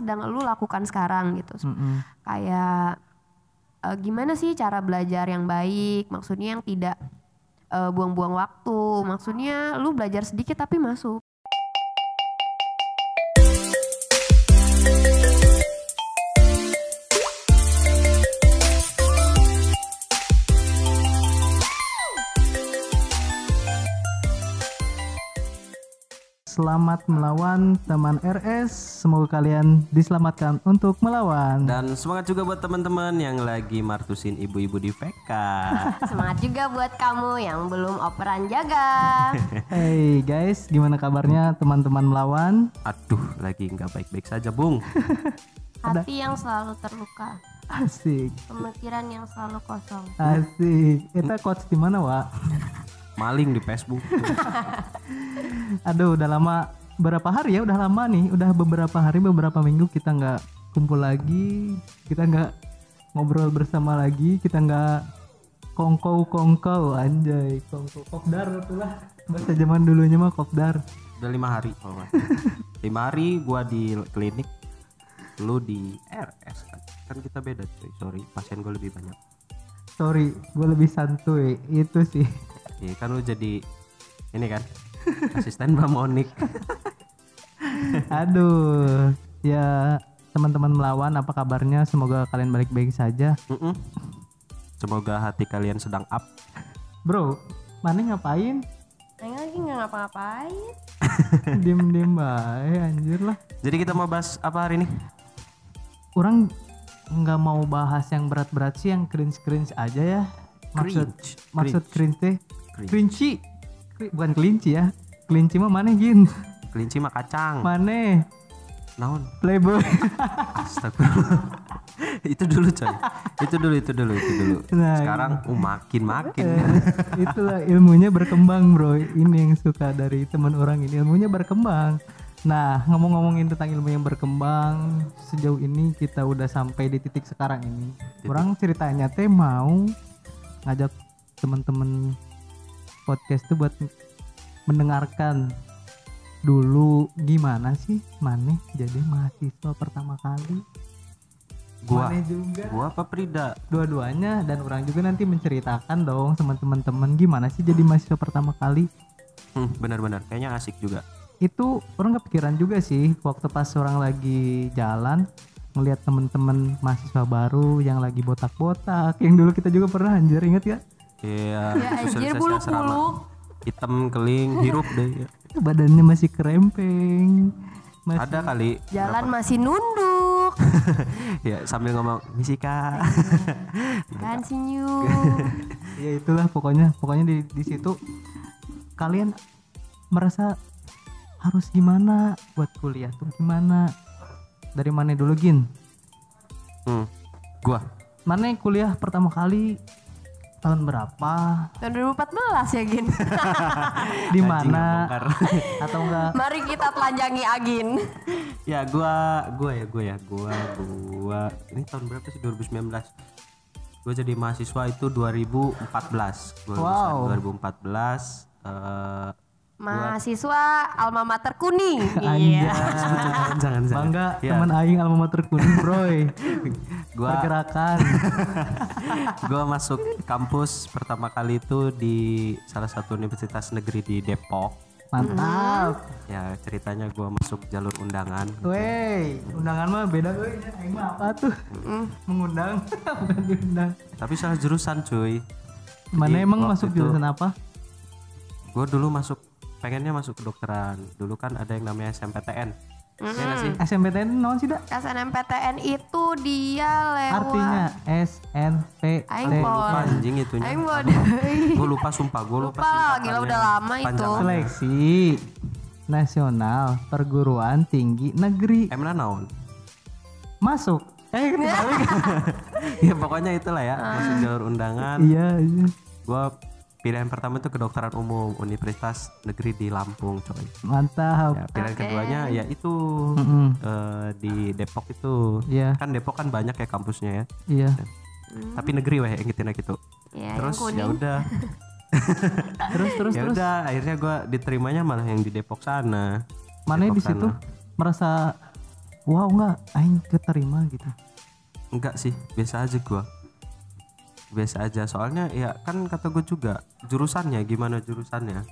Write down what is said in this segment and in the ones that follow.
sedang lu lakukan sekarang gitu. Mm-mm. Kayak eh, gimana sih cara belajar yang baik? Maksudnya yang tidak eh, buang-buang waktu. Maksudnya lu belajar sedikit tapi masuk. Selamat melawan teman RS. Semoga kalian diselamatkan untuk melawan. Dan semangat juga buat teman-teman yang lagi martusin ibu-ibu di PK. Semangat juga buat kamu yang belum operan jaga. Hey guys, gimana kabarnya teman-teman melawan? Aduh, lagi nggak baik-baik saja, Bung. Hati yang selalu terluka. Asik, Pemikiran yang selalu kosong. asik. Kita coach di mana, Wak? Maling di Facebook. Aduh, udah lama berapa hari ya? Udah lama nih, udah beberapa hari, beberapa minggu kita nggak kumpul lagi, kita nggak ngobrol bersama lagi, kita nggak kongkow kongkow anjay, kongkow kopdar itulah bahasa zaman dulunya mah kopdar. Udah lima hari kalau nggak salah. Lima hari gua di klinik, lu di RS kan. Kan kita beda cuy, sorry. Pasien gue lebih banyak. Sorry, gue lebih santuy itu sih. Iya kan lu jadi ini kan asisten Mbak Monik. Aduh, ya teman-teman melawan apa kabarnya? Semoga kalian baik-baik saja. Mm-mm. Semoga hati kalian sedang up. Bro, mana ngapain? Neng lagi nggak ngapa-ngapain. Diem-diem bae anjir lah. Jadi kita mau bahas apa hari ini? Orang nggak mau bahas yang berat-berat sih, yang cringe-cringe aja ya. Maksud Cringe. maksud cringe teh Cringe. cringy. Kri- Bukan kelinci ya. Kelinci mah mana gin? Kelinci mah kacang. Mana? Naon? Playboy. Astagfirullah. itu dulu coy. Itu dulu, itu dulu, itu dulu. Nah, Sekarang uh, makin makin. Eh, itulah ilmunya berkembang bro ini yang suka dari teman orang ini ilmunya berkembang nah ngomong-ngomongin tentang ilmu yang berkembang sejauh ini kita udah sampai di titik sekarang ini orang ceritanya teh mau ngajak teman-teman podcast tuh buat mendengarkan dulu gimana sih Maneh jadi mahasiswa pertama kali Gua, Maneh juga gua apa Prida? dua-duanya dan orang juga nanti menceritakan dong sama teman-teman gimana sih jadi mahasiswa pertama kali Hmm, benar-benar. Kayaknya asik juga. itu orang kepikiran juga sih waktu pas orang lagi jalan ngelihat temen-temen mahasiswa baru yang lagi botak-botak yang dulu kita juga pernah anjir inget gak Iya, Ya anjir buluk-buluk. Hitam, keling, hirup deh. ya. badannya masih kerempeng masih Ada kali. Jalan masih nunduk. ya sambil ngomong misi kak. kan senyum. ya itulah pokoknya pokoknya di di situ kalian merasa harus gimana buat kuliah tuh gimana dari mana dulu gin hmm. Gua. mana kuliah pertama kali tahun berapa? Tahun 2014 ya Gin. di mana? atau enggak? Mari kita telanjangi Agin. ya gua gua ya gua ya gua gua. Ini tahun berapa sih? 2019 gua jadi mahasiswa itu 2014 gua Wow. 2014 eh Mahasiswa alma mater kuning. Iya. jangan jangan jangan. bangga Ya, teman aing alma mater kuning broy gua pergerakan gua masuk kampus pertama kali itu di salah satu universitas negeri di Depok mantap ya ceritanya gua masuk jalur undangan Wey, undangan mah beda weh. Aing mah apa tuh? Mengundang, bukan diundang. tapi salah jurusan cuy Mana Jadi, emang masuk itu- jurusan apa? gue dulu masuk pengennya masuk kedokteran. Dulu kan ada yang namanya SMPTN Iya nggak sih? SMPTN naon sih dak? SNMPTN itu dia lewat Artinya SNP. Aing lupa anjing itunya. Aing gue lupa sumpah gue lupa, Lupa gila udah lama itu. Seleksi Nasional Perguruan Tinggi Negeri. emang naon? Masuk. Eh, ya pokoknya itulah ya masuk jalur undangan. Iya, iya. gue pilihan pertama itu kedokteran umum Universitas Negeri di Lampung coy. Mantap. ya, pilihan Oke. keduanya ya itu Mm-mm. eh, di Depok itu. Iya, kan Depok kan banyak ya kampusnya ya. Iya. tapi negeri weh yang gitu gitu Ya, terus ya udah. Terus terus ya udah akhirnya gue diterimanya malah yang di Depok sana. Mana di situ? sana. merasa wow nggak? Aing keterima gitu. Enggak sih biasa aja gua biasa aja. Soalnya ya kan kata gue juga jurusannya gimana jurusannya?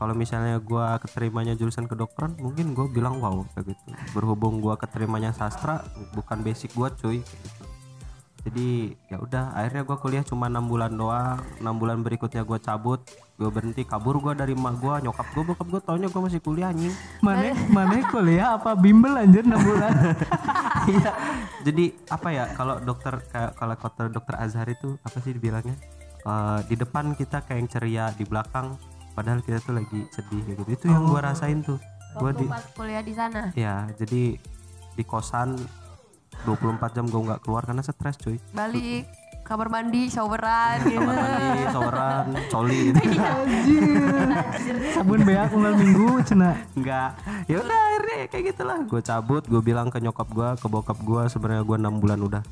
Kalau misalnya gua keterimanya jurusan kedokteran mungkin gue bilang wow kayak gitu. Berhubung gua keterimanya sastra bukan basic gua cuy gitu. Jadi ya udah akhirnya gua kuliah cuma enam bulan doang enam bulan berikutnya gua cabut gue berhenti kabur gua dari mak gua nyokap gua bokap gua taunya gua masih kuliah anjing mana mana kuliah apa bimbel anjir 6 bulan Iya. Jadi apa ya kalau dokter kayak kalau dokter dokter Azhar itu apa sih dibilangnya? Eh, di depan kita kayak yang ceria, di belakang padahal kita tuh lagi sedih gitu. Itu yang gua rasain tuh. Gua Waktu di pas kuliah di sana. ya jadi di kosan 24 jam gua nggak keluar karena stres cuy. Balik kamar mandi, showeran gitu. Kamar mandi, showeran, coli gitu. anjir sabun beak unggal minggu cina Enggak. Ya udah akhirnya kayak gitulah. Gue cabut, gue bilang ke nyokap gua, ke bokap gua sebenarnya gua enam bulan udah.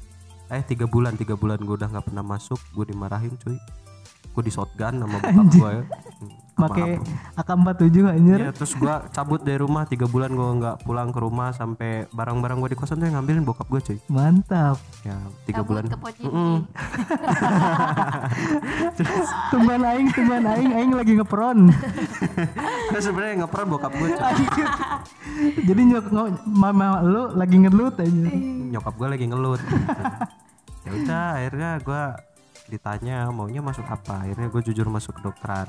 Eh tiga bulan, tiga bulan gue udah nggak pernah masuk. Gue dimarahin cuy. Gue di shotgun sama bokap gua ya. Hmm, pakai abang. AK47 anjir Iya terus gua cabut dari rumah tiga bulan gua nggak pulang ke rumah sampai barang-barang gua di kosan tuh yang ngambilin bokap gue cuy. mantap Ya tiga Cabut bulan. ke Pochinki. Mm-mm. tumban aing tumban aing aing lagi ngepron Terus sebenarnya ngeperan bokap gue cuy. jadi nyok mama lu lagi ngelut aja nyokap gue lagi ngelut gitu. ya udah akhirnya gue ditanya maunya masuk apa akhirnya gue jujur masuk kedokteran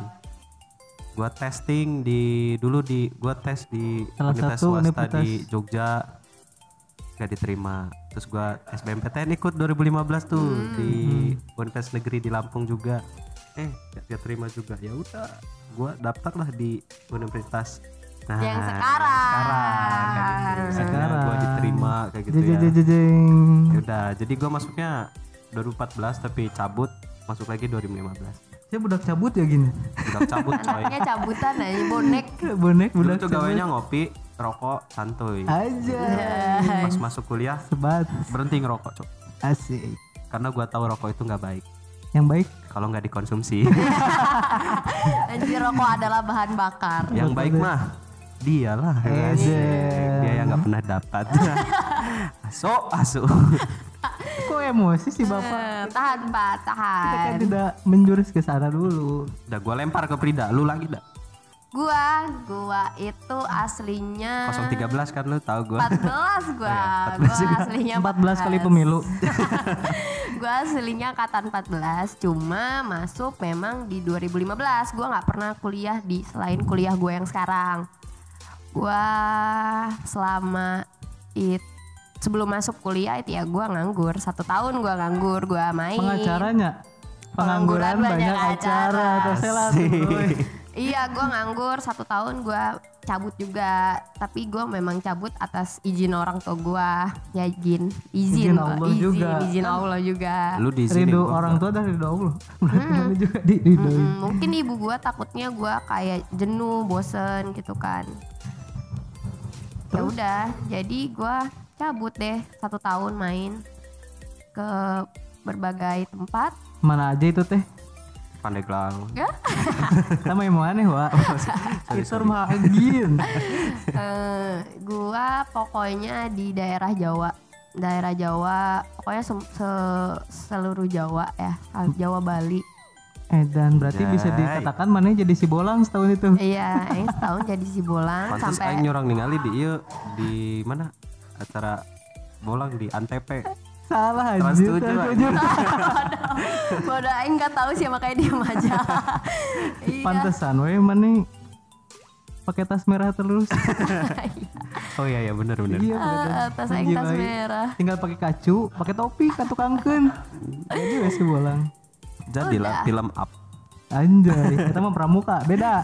gue testing di dulu di gue tes di Salah universitas satu swasta di universitas. Jogja. Gak diterima. Terus gue SBMPTN ikut 2015 tuh di Universitas Negeri di Lampung juga. Eh gak, gak terima juga. Ya udah gue daftar lah di universitas. Nah Yang sekarang. sekarang kayak gitu. Sekarang. gue diterima kayak gitu ya. jejejejeng ya udah jadi gue masuknya 2014 tapi cabut masuk lagi 2015 saya budak cabut ya gini udah cabut coy. Anaknya cabutan aja bonek. bonek dulu budak tuh gawainya ngopi rokok santuy. Aja. Pas masuk kuliah sebat. berhenti ngerokok cok asik. Karena gua tahu rokok itu nggak baik. Yang baik? Kalau nggak dikonsumsi. Anjir rokok adalah bahan bakar. yang baik mah dialah. Ya? Ezel. dia yang nggak pernah dapat. Aso aso kok emosi sih bapak Eh, tahan pak, kita kan tahan. tidak menjurus ke sana dulu udah gua lempar ke Prida lu lagi dah Gua, gua itu aslinya 013 kan lu tahu gua 14 gua. Iya, 14 Gua aslinya 14 kali pemilu Gua aslinya angkatan 14, cuma masuk memang di 2015. Gua nggak pernah kuliah di selain kuliah gue yang sekarang. Gua selama it sebelum masuk kuliah itu ya gua nganggur satu tahun gua nganggur gua main pengacaranya Pengangguran pengangguran banyak banyak acara acara. Iya, gua nganggur satu tahun gua cabut juga. Tapi gua memang cabut atas izin orang tua gua. Ya izin, izin. Allah izin, juga. izin Allah juga. lu di ridho orang tua dan ridho Allah lu juga diridhoin Mm, mungkin ibu gua takutnya gua kayak jenuh, bosen gitu kan. Ya udah, jadi gua cabut deh satu tahun main ke berbagai tempat. mana aja itu teh? Pandeglang Ya, sama yang aneh wa itu mah agin. Eh, gua pokoknya di daerah Jawa. Daerah Jawa pokoknya sem- se- seluruh Jawa ya. Jawa Bali. Eh dan berarti bisa Jai. dikatakan mana jadi si bolang setahun itu? Iya yang setahun jadi si bolang Pantes sampai aing nyurang ningali di ieu di mana acara bolang di Antep. salah Trans anjir Trans anjir. Bodoh, bodoh aing nggak tahu sih makanya diam aja. Iya. Pantesan we mana pakai tas merah terus. Oh iya ya benar benar. iya Ah, tas aing tas merah. Tinggal pakai kacu pakai topi kan tukangkeun. Jadi we si bolang. Jadilah film up. anjay kita mah pramuka beda.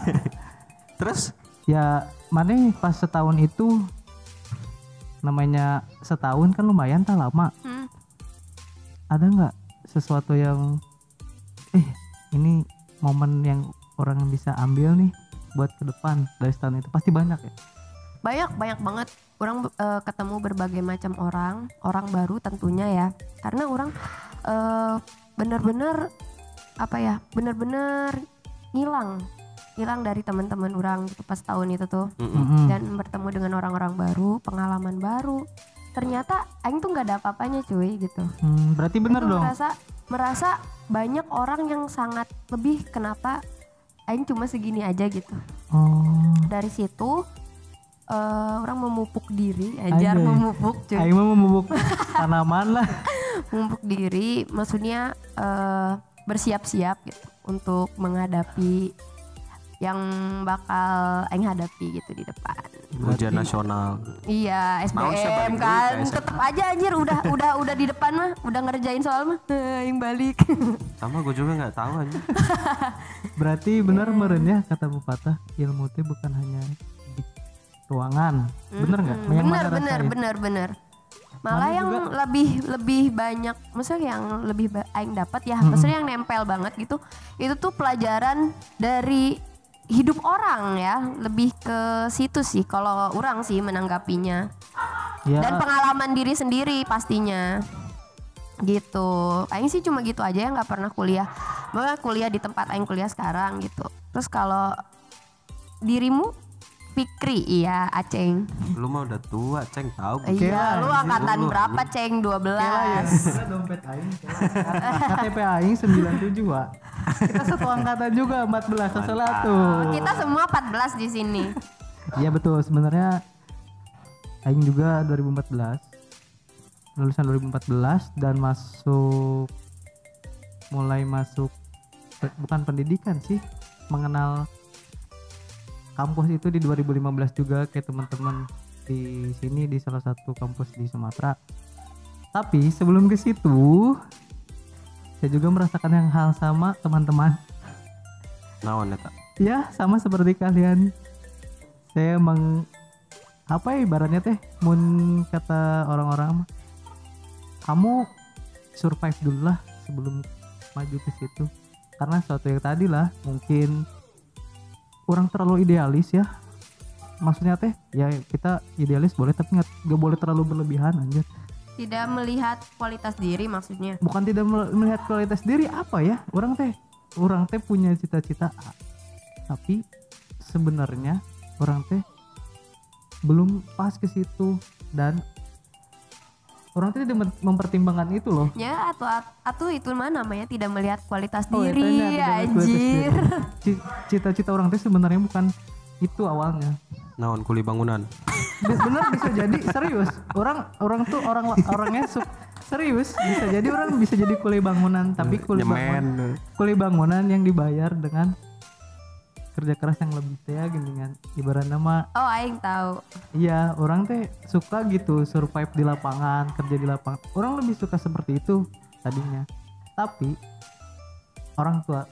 Terus? Ya mana pas setahun itu namanya setahun kan lumayan tak lama. Hmm. ada nggak sesuatu yang eh ini momen yang orang bisa ambil nih buat ke depan dari setahun itu? Pasti banyak ya? Banyak banyak banget. Orang eh, ketemu berbagai macam orang orang baru tentunya ya. Karena orang eh, bener-bener apa ya bener-bener ngilang hilang dari teman-teman orang gitu pas tahun itu tuh mm-mm. Mm-mm. dan bertemu dengan orang-orang baru pengalaman baru ternyata aing tuh nggak ada apa-apanya cuy gitu Hmm, berarti bener Itu dong. merasa merasa banyak orang yang sangat lebih kenapa aing cuma segini aja gitu Oh. dari situ eh, orang memupuk diri ajar Anjay. memupuk cuy Aing mah memupuk tanaman lah. memupuk diri maksudnya eh, bersiap-siap gitu untuk menghadapi yang bakal aing hadapi gitu di depan. Ujian nasional. Iya SBM dulu kan. tetep aja anjir. Udah udah udah di depan mah. Udah ngerjain soal mah. Yang balik. Sama gue juga nggak tahu aja Berarti bener meren ya kata pepatah ilmu teh bukan hanya di ruangan. Bener nggak? Yang bener bener bener bener malah Mana yang juga- lebih lebih banyak maksudnya yang lebih aing dapat ya maksudnya yang nempel banget gitu itu tuh pelajaran dari hidup orang ya lebih ke situ sih kalau orang sih menanggapinya. Ya, dan pengalaman diri sendiri pastinya. Gitu. Aing sih cuma gitu aja ya nggak pernah kuliah. Makanya kuliah di tempat Aing kuliah sekarang gitu. Terus kalau dirimu Fikri iya Aceng. Lu mah udah tua ceng tahu gua. iya lu angkatan Lu- berapa Ceng? 12 dompet aing. KTP aing 97, Wak. Kita satu angkatan juga 14 salah tuh. kita semua 14 di sini Iya betul, sebenarnya aing juga 2014. Lulusan 2014 dan masuk mulai masuk bukan pendidikan sih, mengenal kampus itu di 2015 juga kayak teman-teman di sini di salah satu kampus di Sumatera. Tapi sebelum ke situ saya juga merasakan yang hal sama teman-teman. naon eta Ya, sama seperti kalian. Saya meng apa ya ibaratnya teh mun kata orang-orang kamu survive dulu lah sebelum maju ke situ. Karena suatu yang tadi lah mungkin kurang terlalu idealis ya. Maksudnya teh ya kita idealis boleh tapi nggak nggak boleh terlalu berlebihan anjir. Tidak melihat kualitas diri maksudnya Bukan tidak mel- melihat kualitas diri apa ya? Orang teh orang teh punya cita-cita. Tapi sebenarnya orang teh belum pas ke situ dan orang teh tidak mem- mempertimbangkan itu loh. ya atau atau itu mah namanya tidak melihat kualitas Oh, diri tidak melihat kualitas anjir diri. Ci- Cita-cita orang teh sebenarnya bukan itu awalnya. Naon kuli bangunan Be- Bener bisa jadi serius. Orang orang tuh orang orangnya serius bisa jadi orang bisa jadi kuli bangunan tapi kuli bangunan kuli bangunan yang dibayar dengan kerja keras yang lebih teh gini kan ibarat nama oh aing tahu iya orang teh suka gitu survive di lapangan kerja di lapangan orang lebih suka seperti itu tadinya tapi orang tua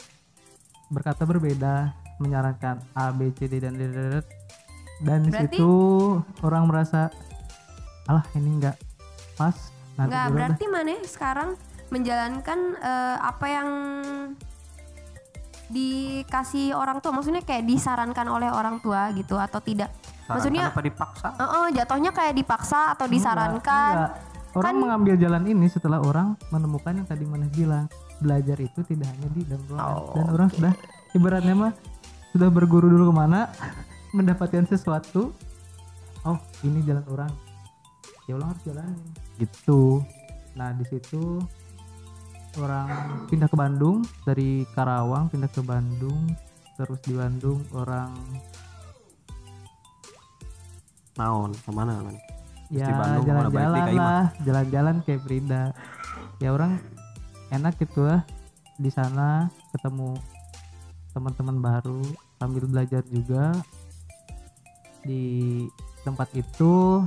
berkata berbeda menyarankan A B C D dan D, D, D, D. dan Berarti- situ orang merasa alah ini enggak pas. Nanti Nggak dulu dah." berarti mana sekarang menjalankan eh, apa yang dikasih orang tua? Maksudnya kayak disarankan oleh orang tua gitu atau tidak? Maksudnya apa dipaksa? Eh, eh, jatuhnya kayak dipaksa atau disarankan? Enggak. Orang Kan- mengambil jalan ini setelah orang menemukan yang tadi mana bilang belajar itu tidak hanya di dalam ruangan. Oh, dan orang sudah ibaratnya mah sudah berguru dulu ke mana mendapatkan sesuatu oh ini jalan orang. Ya orang harus jalanin. Gitu. Nah di situ orang pindah ke Bandung dari Karawang pindah ke Bandung terus di Bandung orang naon? Ke mana man ya jalan-jalan lah jalan-jalan kayak Frida ya orang enak gitu lah. Di sana ketemu teman-teman baru sambil belajar juga di tempat itu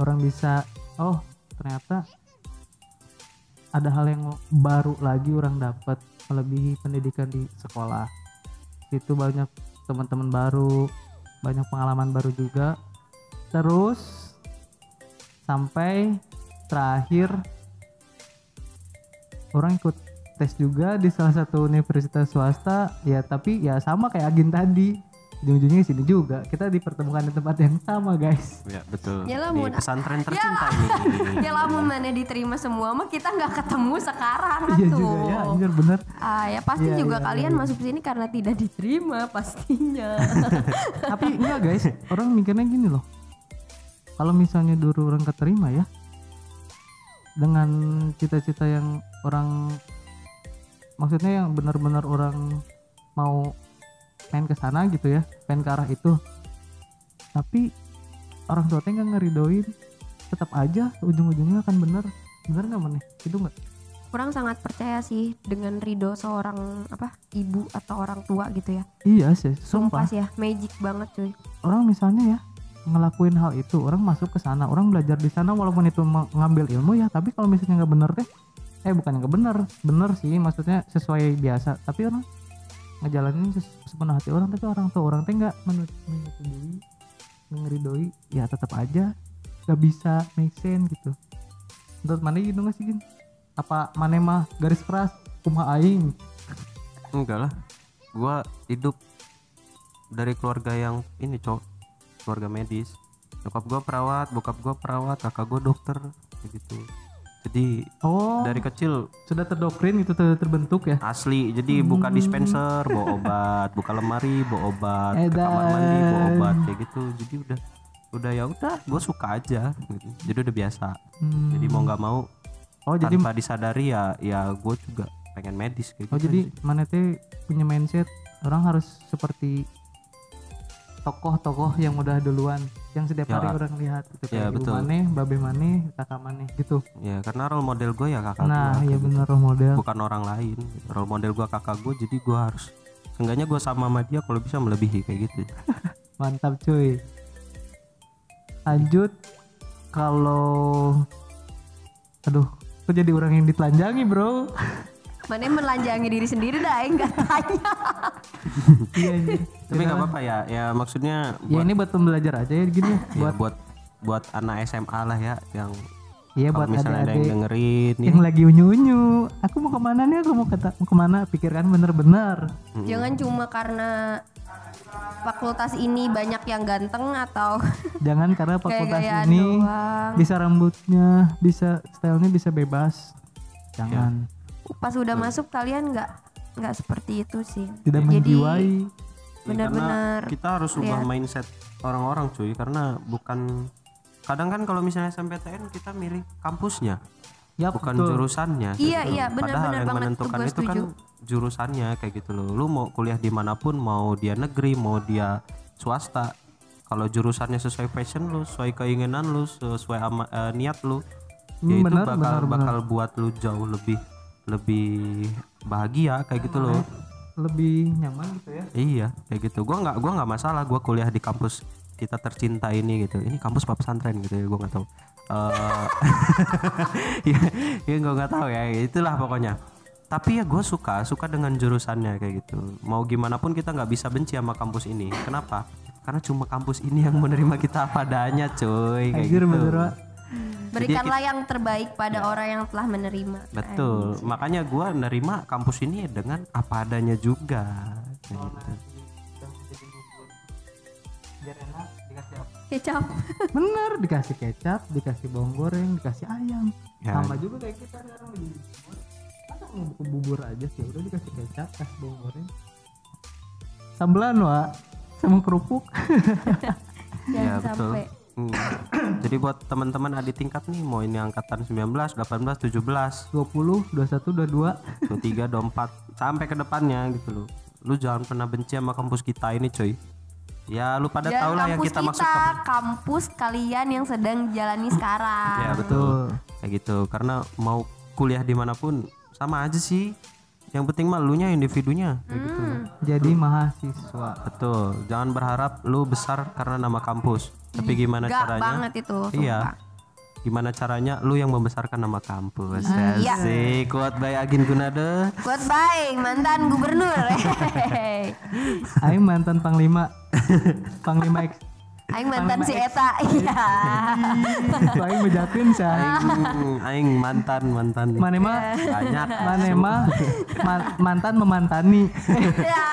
orang bisa oh ternyata ada hal yang baru lagi orang dapat melebihi pendidikan di sekolah. Itu banyak teman-teman baru banyak pengalaman baru juga. Terus sampai terakhir orang ikut tes juga di salah satu universitas swasta. Ya tapi ya sama kayak Agin tadi ujung-ujungnya sini juga. Kita dipertemukan di tempat yang sama guys. Ya betul. Ya lah, di pesantren tercinta ini. Ya lama mana diterima semua mah kita nggak ketemu sekarang iya tuh juga. Ya anjir bener ah ya pasti Iya, juga iya, kalian iya. masuk sini karena tidak diterima pastinya. Tapi enggak guys. Orang mikirnya gini loh. Kalau misalnya dulu orang keterima ya dengan cita-cita yang orang maksudnya yang benar-benar orang mau pengen ke sana gitu ya pengen ke arah itu. Tapi orang tua teh nggak ngeridoin. Tetap aja ujung-ujungnya akan bener. Bener nggak mana itu nggak? Kurang sangat percaya sih dengan ridho seorang apa ibu atau orang tua gitu ya. Iya sih sumpah. Sumpah sih ya magic banget cuy. Orang misalnya ya ngelakuin hal itu orang masuk ke sana orang belajar di sana walaupun itu mengambil ilmu ya tapi kalau misalnya nggak bener deh eh bukan nggak bener. Bener sih maksudnya sesuai biasa. Tapi orang ngejalanin sepenuh hati orang tapi orang tua orang teh nggak menyetujui ngeridoi ya tetap aja nggak bisa make sense gitu. Menurut mana gitu nggak sih gin? Apa mana mah garis keras kumaha aing? Enggak lah. Gua hidup dari keluarga yang ini cowok keluarga medis. Nyokap gua perawat bokap gua perawat kakak gua dokter begitu jadi oh dari kecil sudah terdoktrin gitu ter- terbentuk ya asli jadi buka dispenser bawa obat buka lemari bawa obat ke kamar mandi bawa obat kayak gitu jadi udah udah ya udah gue suka aja gitu. jadi udah biasa Hmm. jadi mau nggak mau oh jadi tanpa disadari ya ya gue juga pengen medis kayak Oh gitu jadi aja. mana teh punya mindset orang harus seperti tokoh-tokoh yang udah duluan yang setiap Ya. hari orang lihat gitu Ya, kayak ibu betul. maneh, babe maneh, kakak maneh gitu. ya karena role model gue ya kakak nah, iya bener role model. bukan orang lain role model gue kakak gue jadi gue harus seenggaknya gue sama sama dia kalau bisa melebihi kayak gitu Mantap cuy. Lanjut kalau aduh, kok jadi orang yang ditelanjangi, Bro? mana melanjangi diri sendiri dah aing nggak tanya iya, iya. tapi nggak apa-apa ya ya maksudnya Ya buat ini buat pembelajar aja ya gini ya. ya, buat buat anak SMA lah ya yang Iya kalau buat misalnya ada yang dengerin ya, yang lagi unyu-unyu. Aku mau ke mana nih? Aku mau kata mau ke mana? Pikirkan bener-bener. jangan cuma karena fakultas ini banyak yang ganteng atau Jangan karena fakultas gaya-gayaan ini doang bisa rambutnya, bisa stylenya bisa bebas. Jangan pas udah masuk kalian nggak nggak seperti itu sih tidak Jadi, menjiwai. Ya, benar-benar karena kita harus ubah mindset orang-orang cuy karena bukan kadang kan kalau misalnya SMPTN kita milih kampusnya Ya bukan betul. jurusannya Iya, gitu. iya, benar, padahal benar yang banget. menentukan itu kan jurusannya kayak gitu loh lu mau kuliah di mana pun mau dia negeri mau dia swasta kalau jurusannya sesuai passion lu sesuai keinginan lu sesuai ama, eh, niat lu ya Hmm, itu benar, bakal benar, bakal buat lu jauh lebih lebih bahagia kayak gitu loh Lebih nyaman gitu ya. Iya, kayak gitu. Gua nggak gua nggak masalah gua kuliah di kampus kita tercinta ini gitu. Ini kampus apa pesantren gitu ya, gua nggak tahu. Eh ya, ya gua nggak tahu ya. Itulah pokoknya. Tapi ya gue suka, suka dengan jurusannya kayak gitu. Mau gimana pun kita nggak bisa benci sama kampus ini. Kenapa? Karena cuma kampus ini yang menerima kita apa adanya, cuy. Kayak Anjir gitu. bener Wak. berikanlah yang terbaik pada orang yang telah menerima Betul. Makanya gua nerima kampus ini dengan apa adanya juga. Gitu. kecap Bener dikasih kecap, dikasih bawang goreng, dikasih ayam. Ya. Sama juga kayak kita sekarang lagi bubur. Masa mau buku bubur aja sih udah dikasih kecap, kasih bawang goreng. Sambelan Wak sama kerupuk. jangan Ya, betul. Hmm. Jadi buat teman-teman adik tingkat nih mau ini angkatan 19, 18, 17, 20, 21, 22. 23, 24 sampai ke depannya gitu loh. Lu jangan pernah benci sama kampus kita ini, coy. Ya lu pada dan tahu lah yang kita kita, maksud kampus. kampus kalian yang sedang jalani sekarang Ya betul. Kayak gitu. Karena mau kuliah di mana pun sama aja sih. Yang penting mah lu nya individunya kayak gitu. Hmm. Jadi mahasiswa. Betul. Jangan berharap lu besar karena nama kampus. Tapi gimana Gak caranya? banget itu Iya. sumpah. Gimana caranya lu yang membesarkan nama kampus. Iya. Asik. Kuat by Agin Gunade. Buat baik mantan gubernur. Hehehe. Aing mantan panglima. panglima X. Aing mantan si Eta. Iya. Itu aing bejakeun sih. aing, aing mantan mantan Mane mah banyak Mane mah man- mantan memantani. Ya.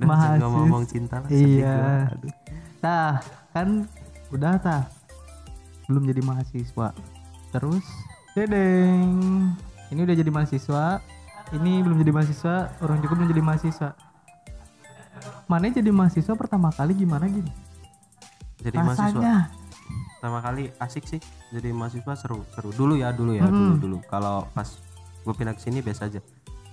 Mahasiswa. jangan ngomong cinta lah Iya. Tah, kan udah tah. Belum jadi mahasiswa. Terus dedeng. Ini udah jadi mahasiswa. Ini belum jadi mahasiswa, orang juga belum jadi mahasiswa. Mana jadi mahasiswa pertama kali gimana gini? jadi mahasiswa. Rasanya. Pertama kali asik sih. Jadi mahasiswa seru seru. Dulu ya dulu ya dulu dulu. Kalau pas gue pindah ke sini biasa aja.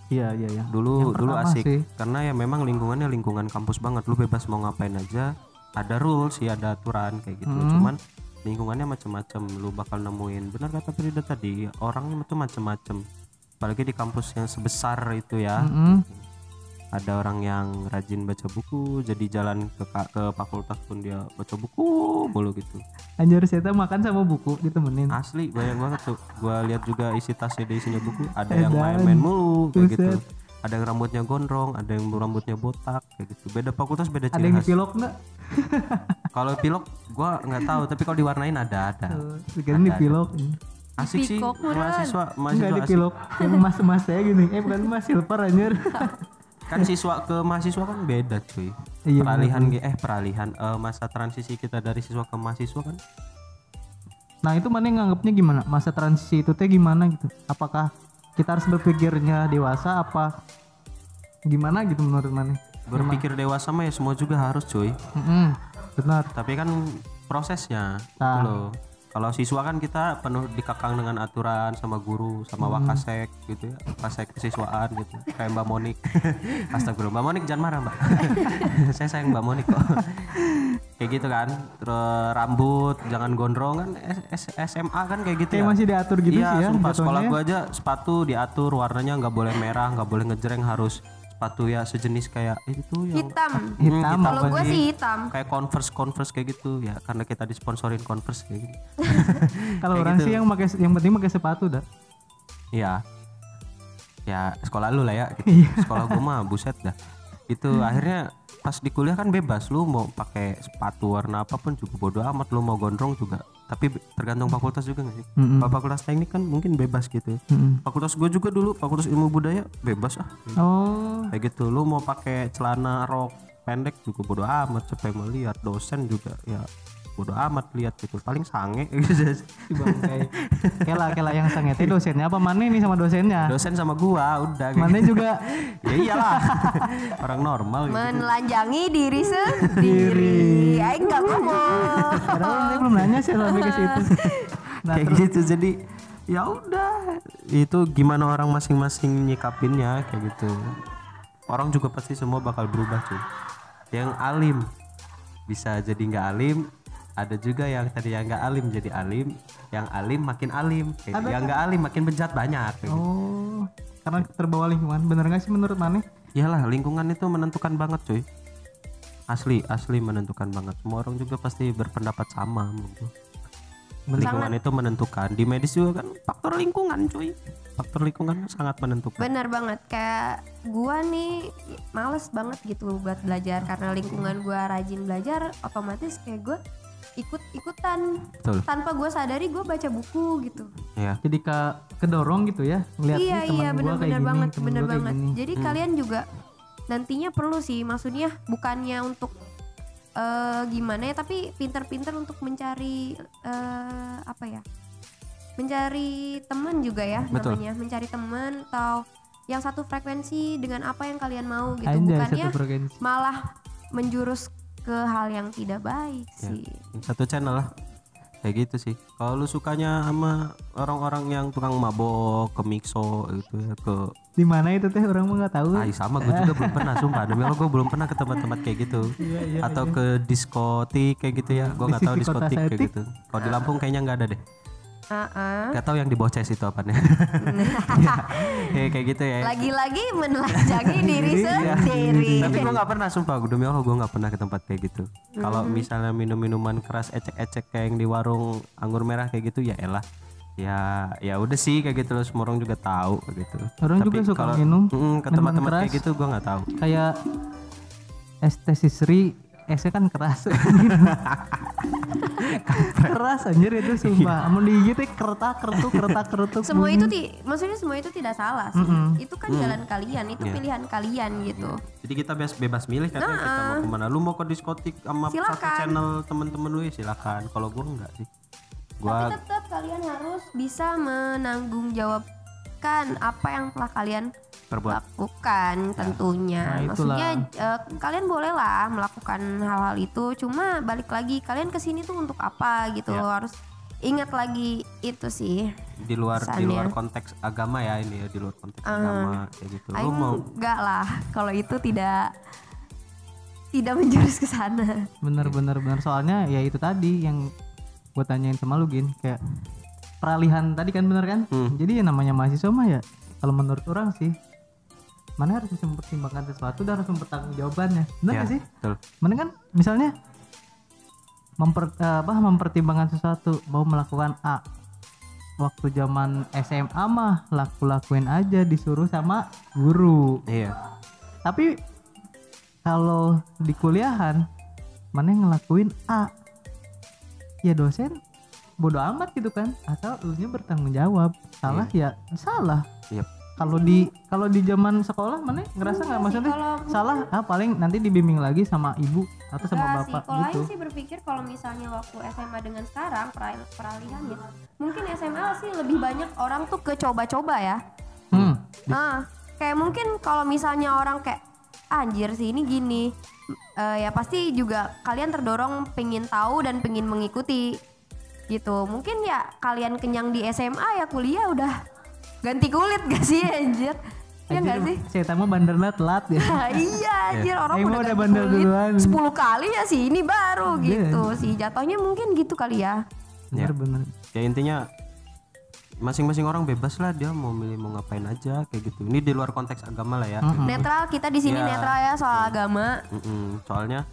Iya iya iya. Dulu dulu asik. sih. karena ya memang lingkungannya lingkungan kampus banget. Lu bebas mau ngapain aja ada rules sih ada aturan kayak gitu. Hmm. cuman lingkungannya macam-macam lu bakal nemuin benar kata Frida tadi orang itu macam-macam apalagi di kampus yang sebesar itu ya. Mm-mm. Ada orang yang rajin baca buku jadi jalan ke ke fakultas pun dia baca buku mulu gitu. Anjir saya makan sama buku ditemenin. Asli banyak banget tuh. Gua lihat juga isi tasnya dia isinya buku ada Edan. yang main-main mulu kayak gitu. Ada yang rambutnya gondrong ada yang rambutnya botak kayak gitu. Beda fakultas beda ada ciri yang khas. pilok nggak? Kalau pilok gua nggak tahu tapi kalau diwarnain ada ada. Sekarang di pilok asik sih mahasiswa enggak mahasiswa asik. pilok yang emas emas saya gini. Eh bukan emas silver anjir kan siswa ke mahasiswa kan beda cuy. Iya, peralihan ge- eh peralihan eh, masa transisi kita dari siswa ke mahasiswa kan? Nah itu mana nganggapnya gimana? Masa transisi itu teh gimana gitu? Apakah kita harus berpikirnya dewasa apa gimana gitu menurut mana? Berpikir dewasa mah ya semua juga harus cuy. Mm-mm, benar. Tapi kan prosesnya gitu Nah. loh kalau siswa kan kita penuh dikekang dengan aturan sama guru sama wakasek gitu ya wakasek kesiswaan gitu. Kayak Mbak Monik. Astagfirullah. Mbak Monik jangan marah Mbak. Saya sayang Mbak Monik kok. Kayak gitu kan. Terus rambut jangan gondrong kan S- S- SMA kan kayak gitu kayak ya. masih diatur gitu iya, sih ya sumpah sekolah ya. gua aja sepatu diatur warnanya nggak boleh merah nggak boleh ngejreng harus sepatu ya sejenis kayak itu yang Hitam. Hmm, Hitam Kalau gue sih? hitam. kayak converse converse kayak gitu ya karena kita disponsorin converse kayak gitu kalau orang gitu. sih yang pakai yang penting pakai sepatu dah Iya. Ya sekolah lu lah ya. Iya. gitu. sekolah gua mah buset dah. Itu akhirnya pas di kuliah kan bebas lu mau pakai sepatu warna apa pun juga bodo amat lu mau gondrong juga. Tapi tergantung fakultas juga gak sih? Mm-mm. Kalau Fakultas teknik kan mungkin bebas gitu. Mm-mm. Fakultas gue juga dulu fakultas ilmu budaya bebas ah. oh Kayak gitu lu mau pakai celana rok pendek juga bodo amat siapa yang mau lihat dosen juga ya bodo amat lihat gitu paling sange. Gitu. Si bangkai. Kela kela yang sange. Teh dosennya apa? Mana nih sama dosennya? Dosen sama gua udah. Kayak mana juga. Ya iyalah. Orang normal gitu. Menelanjangi diri sendiri. Aing nggak ngomong. padahal saya belum nanya sih sampai ke situ. Nah kayak gitu jadi ya udah. Itu gimana orang masing-masing nyikapinnya kayak gitu. Orang juga pasti semua bakal berubah cuy. Yang alim bisa jadi nggak alim ada juga yang tadi yang nggak alim jadi alim yang alim makin alim. Kayak gitu. yang nggak? alim makin bejat banyak kayak gitu. oh karena terbawa lingkungan. Bener nggak sih menurut mana Iyalah lingkungan itu menentukan banget cuy. Asli asli menentukan banget. Semua orang juga pasti berpendapat sama menurut gua. lingkungan itu menentukan. Di medis juga kan faktor lingkungan cuy. Faktor lingkungan sangat menentukan. Bener banget. Kayak gua nih males banget gitu buat belajar. Karena lingkungan gua rajin belajar otomatis kayak gua ikut ikutan betul tanpa gua sadari gua baca buku gitu. ya jadi ke kedorong gitu ya ngeliat iya iya gini banget kayak banget. gini. Jadi kalian juga nantinya perlu sih maksudnya bukannya untuk eh gimana ya tapi pinter-pinter untuk mencari eh apa ya mencari teman juga ya Betul. namanya mencari teman atau yang satu frekuensi dengan apa yang kalian mau gitu Anjay, bukannya malah menjurus ke hal yang tidak baik Ya. sih. satu channel lah. Kayak gitu sih. Kalau lu sukanya sama orang-orang yang tukang mabok ke mixo gitu ya ke di mana itu teh? Orang mah nggak tahu. Ah, sama gue juga belum pernah sumpah. Demi Allah gue belum pernah ke tempat-tempat kayak gitu. Iya, atau ke diskotik kayak gitu ya. Gue nggak tahu diskotik kayak gitu. Kalau di Lampung kayaknya nggak ada deh Ah-ah. Gak tahu yang di bawah chest itu apanya. Ya, kayak gitu ya. Lagi-lagi menelanjangi diri Iya. sendiri. Tapi gue nggak pernah sumpah. Demi Allah gue nggak pernah ke tempat kayak gitu. Kalau misalnya minum minuman keras ecek-ecek kayak yang di warung anggur merah kayak gitu ya elah. Ya ya udah sih kayak gitu loh. Semua orang juga tahu kayak gitu. Orang juga suka kalau- minum Mm, ke minuman tempat-tempat kayak keras. gitu gue nggak tahu. Kayak es esnya kan keras. Keras anjir itu sumpah. Mau digigit teh keretak keretuk keretak keretuk. Semua itu ti maksudnya semua itu tidak salah sih. Itu kan jalan kalian itu Iya. pilihan kalian gitu. Jadi kita bebas bebas milih kan ya, kita mau ke mana. Lu mau ke diskotik sama satu Silakan. channel temen-temen lu ya silakan. Kalau gue enggak sih. Tapi gue tetap kalian harus bisa menanggung jawab memperhatikan apa yang telah kalian Perbuat. lakukan tentunya. Nah. Maksudnya eh, kalian bolehlah melakukan hal-hal itu, cuma balik lagi kalian ke sini tuh untuk apa gitu Ya. loh. Harus ingat lagi itu sih. Di luar di Pesannya. luar konteks agama ya ini ya di luar konteks agama kayak gitu. Lu mau enggak lah kalau itu tidak tidak menjurus ke sana. bener bener bener soalnya ya itu tadi yang gue tanyain sama lu gin kayak peralihan tadi kan bener kan? Hmm. jadi ya namanya mahasiswa mah ya kalau menurut orang sih mana harus bisa mempertimbangkan sesuatu dan harus mempertanggung jawabannya. Bener ya, gak sih? betul. mana kan? Misalnya memper apa mempertimbangkan sesuatu mau melakukan A. Waktu zaman SMA mah laku lakuin aja disuruh sama guru. Iya. tapi kalau di kuliahan mana yang ngelakuin A? Ya dosen bodoh amat gitu kan asal lu nya bertanggung jawab. Salah ya salah. Yep. kalau di kalau di zaman sekolah mana ngerasa nggak? Maksudnya kalau salah ah paling nanti dibimbing lagi sama ibu atau sama Enggak sih, bapak kalau gitu. sih berpikir kalau misalnya waktu SMA dengan sekarang peral- peralihannya, mungkin SMA sih lebih banyak orang tuh ke coba-coba ya. hmm. Nah, kayak mungkin kalau misalnya orang kayak anjir sih ini gini, eh, ya pasti juga kalian terdorong pengen tahu dan pengen mengikuti gitu. Mungkin ya kalian kenyang di SMA ya kuliah udah ganti kulit gak sih anjir? Ya enggak sih? saya tamu bandernya telat ya iya anjir orang Aing udah udah ganti bandel kulit duluan. 10 kali ya sih ini baru Iya. gitu sih jatuhnya mungkin gitu kali ya bener bener Ya intinya masing-masing orang bebas lah dia mau milih mau ngapain aja kayak gitu. Ini di luar konteks agama lah ya. netral kita di sini Iya. netral ya soal agama Mm-mm, soalnya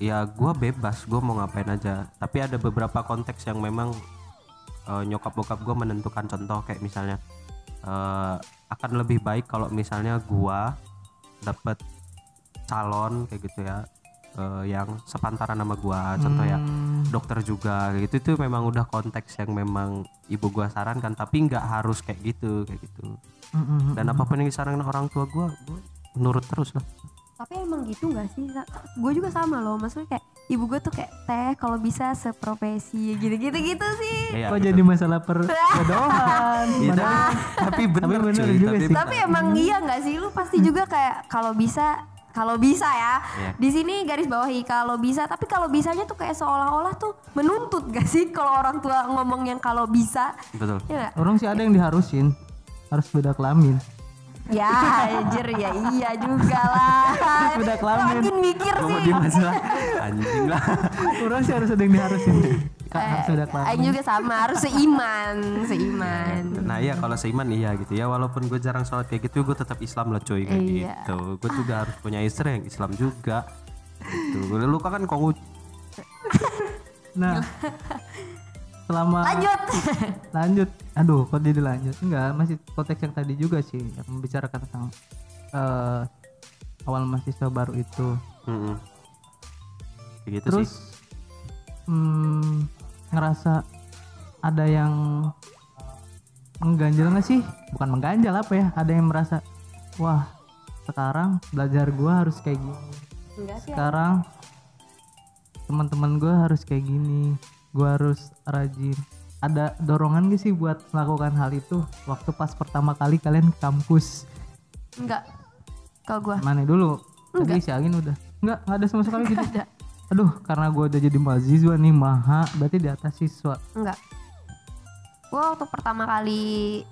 ya gua bebas gua mau ngapain aja. Tapi ada beberapa konteks yang memang eh, nyokap bokap gua menentukan. Contoh kayak misalnya eh, akan lebih baik kalau misalnya gua dapat calon kayak gitu ya eh, yang sepantaran sama gua. Contoh ya Hmm, dokter juga kayak gitu. Itu memang udah konteks yang memang ibu gua sarankan tapi nggak harus kayak gitu kayak gitu. Hmm, hmm, dan apa pun yang disarankan orang tua gua gua nurut terus lah tapi emang gitu gak sih gue juga sama loh maksudnya kayak ibu gue tuh kayak teh kalau bisa seprofesi gitu gitu gitu sih. Iya, kok betul. jadi masalah perjodohan Iya, Padahal- tapi, tapi bener, Tapi bener cuy, juga tapi sih. tapi emang iya nggak sih? Lu pasti juga kayak kalau bisa kalau bisa ya. Iya. di sini garis bawahi kalau bisa tapi kalau bisanya tuh kayak seolah-olah tuh menuntut gak sih kalau orang tua ngomong yang kalau bisa? Betul. Ya orang sih ada yang diharusin harus beda kelamin ya anjir ya iya juga lah. Udah kelamin. makin mikir mau sih. di masalah anjing lah. Orang sih harus ada yang diharusin. Kak, harus Eh, kelamin. Aing juga sama harus seiman seiman. Nah iya kalau seiman iya gitu ya. Walaupun gue jarang sholat kayak gitu gue tetap Islam lah cuy kayak Iya. gitu. Gue juga harus punya istri yang Islam juga. Gitu. Lu kan kongu nah selama lanjut. Lanjut. Aduh kok jadi lanjut? Enggak masih konteks yang tadi juga sih yang membicarakan tentang eh, awal mahasiswa baru itu. Kayak gitu terus sih hmm, ngerasa ada yang mengganjal nggak sih? Bukan mengganjal apa ya? Ada yang merasa wah sekarang belajar gua harus kayak gini. Enggak sih sekarang teman-teman gua harus kayak gini gua harus rajin. Ada dorongan gak sih buat melakukan hal itu? Waktu pas pertama kali kalian ke kampus. Enggak kalau gua. Mana dulu? Tadi si Agin udah. Nggak nggak ada sama sekali gitu. ada. Aduh karena gua udah jadi mahasiswa nih maha berarti di atas siswa. Enggak gua waktu pertama kali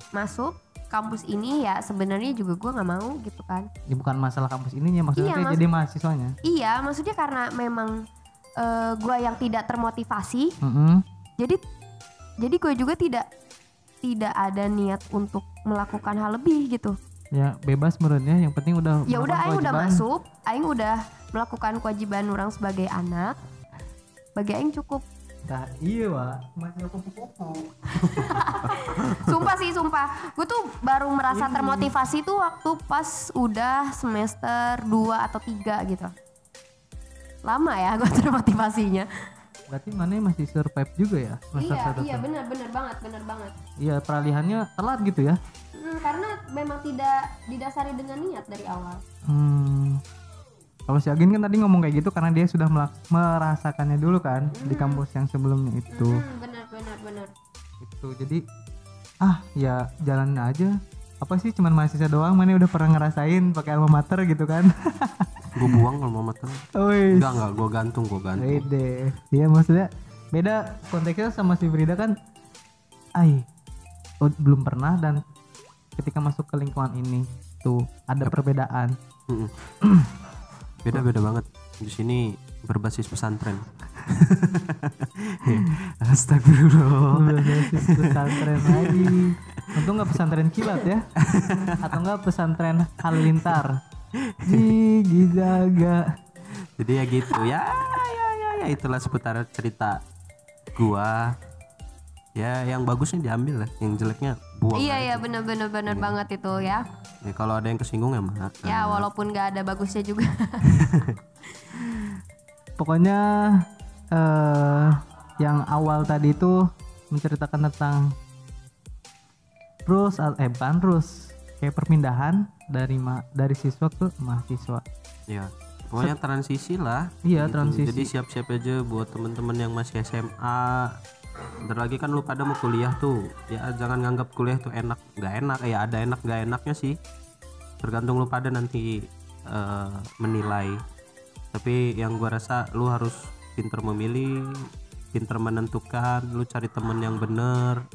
masuk kampus ini ya sebenarnya juga gua nggak mau gitu kan. Ya bukan masalah kampus ininya maksudnya Iya, mas- jadi mahasiswanya. Iya maksudnya karena memang eh, gua yang tidak termotivasi. Mm-mm. jadi jadi gue juga tidak tidak ada niat untuk melakukan hal lebih gitu. Ya bebas menurutnya. Yang penting udah ya udah aing udah masuk. Aing udah melakukan kewajiban orang sebagai anak. Bagi aing cukup. Nah, iya wa masih kupu-kupu sumpah sih sumpah. Gue tuh baru merasa termotivasi tuh waktu pas udah semester 2 atau 3 gitu lama ya gue termotivasinya. Berarti mana masih survive juga ya? Semester iya iya benar benar banget benar banget. Iya peralihannya telat gitu ya? Hmm, karena memang tidak didasari dengan niat dari awal. Hmm. Kalau si Agin kan tadi ngomong kayak gitu karena dia sudah merasakannya dulu kan di kampus yang sebelumnya itu. Hmm, benar benar benar. Itu jadi ah ya jalan aja. Apa sih cuman mahasiswa doang? Mana udah pernah ngerasain pakai alma mater gitu kan gue buang kalau mau mater Wih, enggak enggak gue gantung gue gantung. Wede. Iya maksudnya beda konteksnya sama si Frida kan ai oh, belum pernah dan ketika masuk ke lingkungan ini tuh ada perbedaan. Mm-mm. beda beda banget. Di sini berbasis pesantren. Astagfirullah Udah basis pesantren lagi. Untung nggak pesantren kilat ya. Atau nggak pesantren halilintar Gigi jaga jadi ya gitu. Ya ya ya ya. Itulah seputar cerita gua. Ya yang bagusnya diambil lah. Yang jeleknya buang Iya aja. iya bener bener bener banget itu ya. ya kalau ada yang kesinggung ya maaf Ya walaupun gak ada bagusnya juga. pokoknya eh yang awal tadi itu menceritakan tentang rules eh bukan rules kayak perpindahan dari ma dari siswa ke mahasiswa. Ya pokoknya transisi lah iya Gitu. transisi. Jadi siap-siap aja buat temen-temen yang masih SMA Bentar lagi kan lu pada mau kuliah tuh. Ya jangan nganggap kuliah tuh enak. Nggak enak ya ada enak nggak enaknya sih. Tergantung lu pada nanti eh, menilai. Tapi yang gua rasa lu harus pinter memilih pinter menentukan lu cari temen yang bener.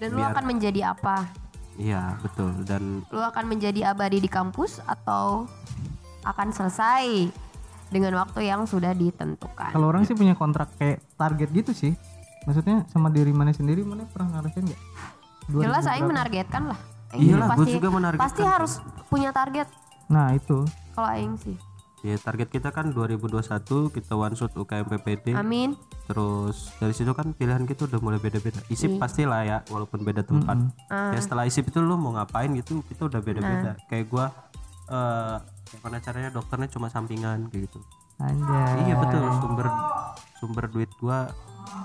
Dan lu akan menjadi apa? Iya betul dan Lu akan menjadi abadi di kampus atau akan selesai dengan waktu yang sudah ditentukan. kalau orang sih punya kontrak kayak target gitu sih maksudnya sama diri mana sendiri mana pernah ngerasain nggak Jelas berapa? menargetkan lah. Iyalah, gua pasti juga menargetkan. pasti harus punya target nah itu kalau aing sih. Ya target kita kan 2021 kita one shot UKM PPD Amin. terus dari situ kan pilihan kita udah mulai beda-beda. Isip pastilah ya walaupun beda tempat. Ah. ya setelah isip itu lu mau ngapain gitu kita udah beda-beda. Kayak gua eh gimana caranya dokternya cuma sampingan kayak gitu. Anjay. Iya betul. Sumber sumber duit gua.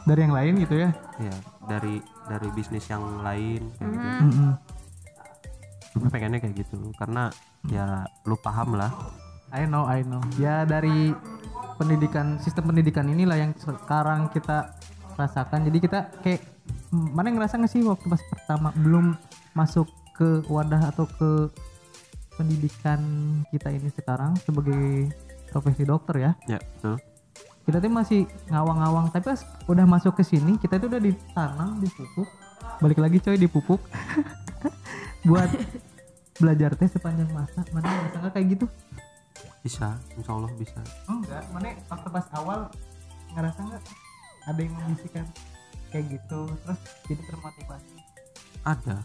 Dari yang lain gitu ya? Ya dari dari bisnis yang lain kayak gitu. Mm-mm. gue pengennya kayak gitu karena ya lu paham lah I know, I know. Ya dari pendidikan sistem pendidikan inilah yang sekarang kita rasakan. Jadi kita kayak mana yang ngerasa nggak sih waktu pas pertama belum masuk ke wadah atau ke pendidikan kita ini sekarang sebagai profesi dokter ya. ya betul Kita tuh masih ngawang-ngawang, tapi pas udah masuk ke sini kita tuh udah ditanam, dipupuk. Balik lagi coy dipupuk buat belajar teh sepanjang masa. Mana nggak kayak gitu? Bisa insya Allah bisa. Enggak. Mana waktu pas awal ngerasa nggak ada yang membisikkan kayak gitu? Terus jadi termotivasi? Ada.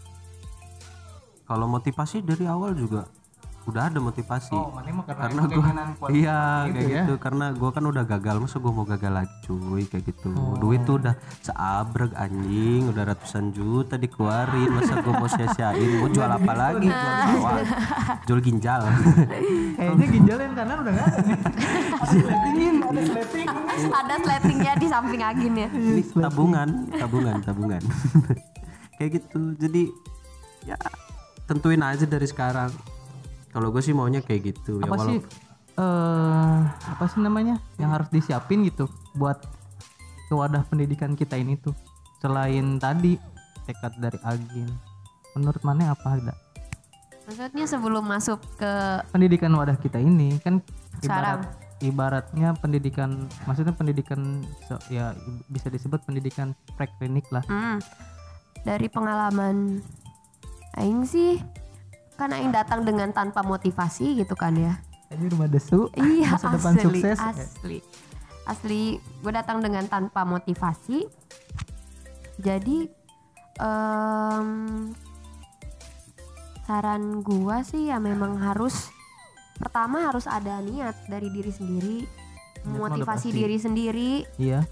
Kalau motivasi dari awal juga udah ada motivasi. Oh karena, karena gue iya gitu kayak ya. gitu. Karena gue kan udah gagal masa gue mau gagal lagi cuy kayak gitu. Oh. duit tuh udah seabrek anjing. Udah ratusan juta dikeluarin masa gue mau sia-siain? Mau jual apa lagi? Jual bawang jual ginjal. Kayaknya ginjal yang kanan udah nggak ada nih. Sletingin ada sleting Ada sletingnya di samping agin ya. ini tabungan tabungan tabungan. Kayak gitu. Jadi ya tentuin aja dari sekarang kalau gue sih maunya kayak gitu ya apa walau sih eh apa sih namanya? Yang harus disiapin gitu buat ke wadah pendidikan kita ini tuh. Selain tadi tekad dari Agin. Menurut mana apa ada Maksudnya sebelum masuk ke pendidikan wadah kita ini kan ibarat ibaratnya pendidikan maksudnya pendidikan ya bisa disebut pendidikan preklinik lah. Hmm, dari pengalaman aing sih kan aing datang dengan tanpa motivasi gitu kan ya. aja rumah desu Iya masa depan asli, sukses asli, asli. Gue datang dengan tanpa motivasi. Jadi em, saran gua sih ya memang harus pertama harus ada niat dari diri sendiri, motivasi diri sendiri. iya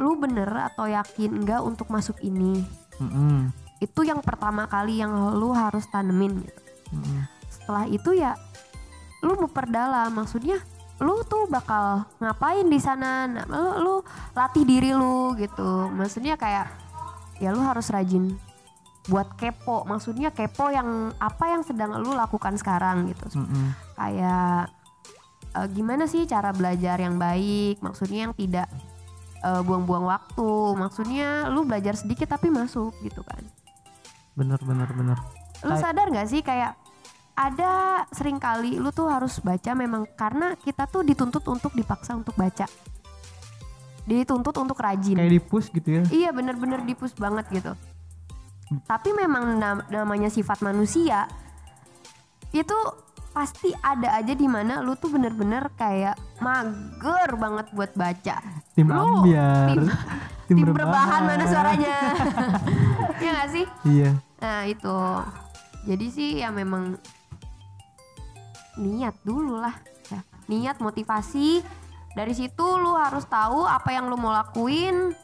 Lu bener atau yakin enggak untuk masuk ini? Mm-mm. Itu yang pertama kali yang lu harus tanemin gitu Mm-mm. setelah itu ya lu mau perdalam maksudnya lu tuh bakal ngapain di sana Nah, lu, lu latih diri lu gitu maksudnya kayak ya lu harus rajin buat kepo maksudnya kepo yang apa yang sedang lu lakukan sekarang gitu Mm-mm. kayak eh, gimana sih cara belajar yang baik maksudnya yang tidak eh, buang-buang waktu. Maksudnya lu belajar sedikit tapi masuk gitu kan. bener bener bener Lu sadar gak sih kayak ada sering kali lu tuh harus baca memang karena kita tuh dituntut untuk dipaksa untuk baca. Dituntut untuk rajin. kayak di push gitu ya Iya bener-bener dipus banget gitu. Tapi memang nam- namanya sifat manusia itu pasti ada aja di mana lu tuh bener-bener kayak mager banget buat baca. tim Lu ambiar tim, tim berbahan mana suaranya? ya gak sih? iya Nah itu jadi sih ya memang niat dulu lah ya. niat motivasi dari situ lu harus tahu apa yang lu mau lakuin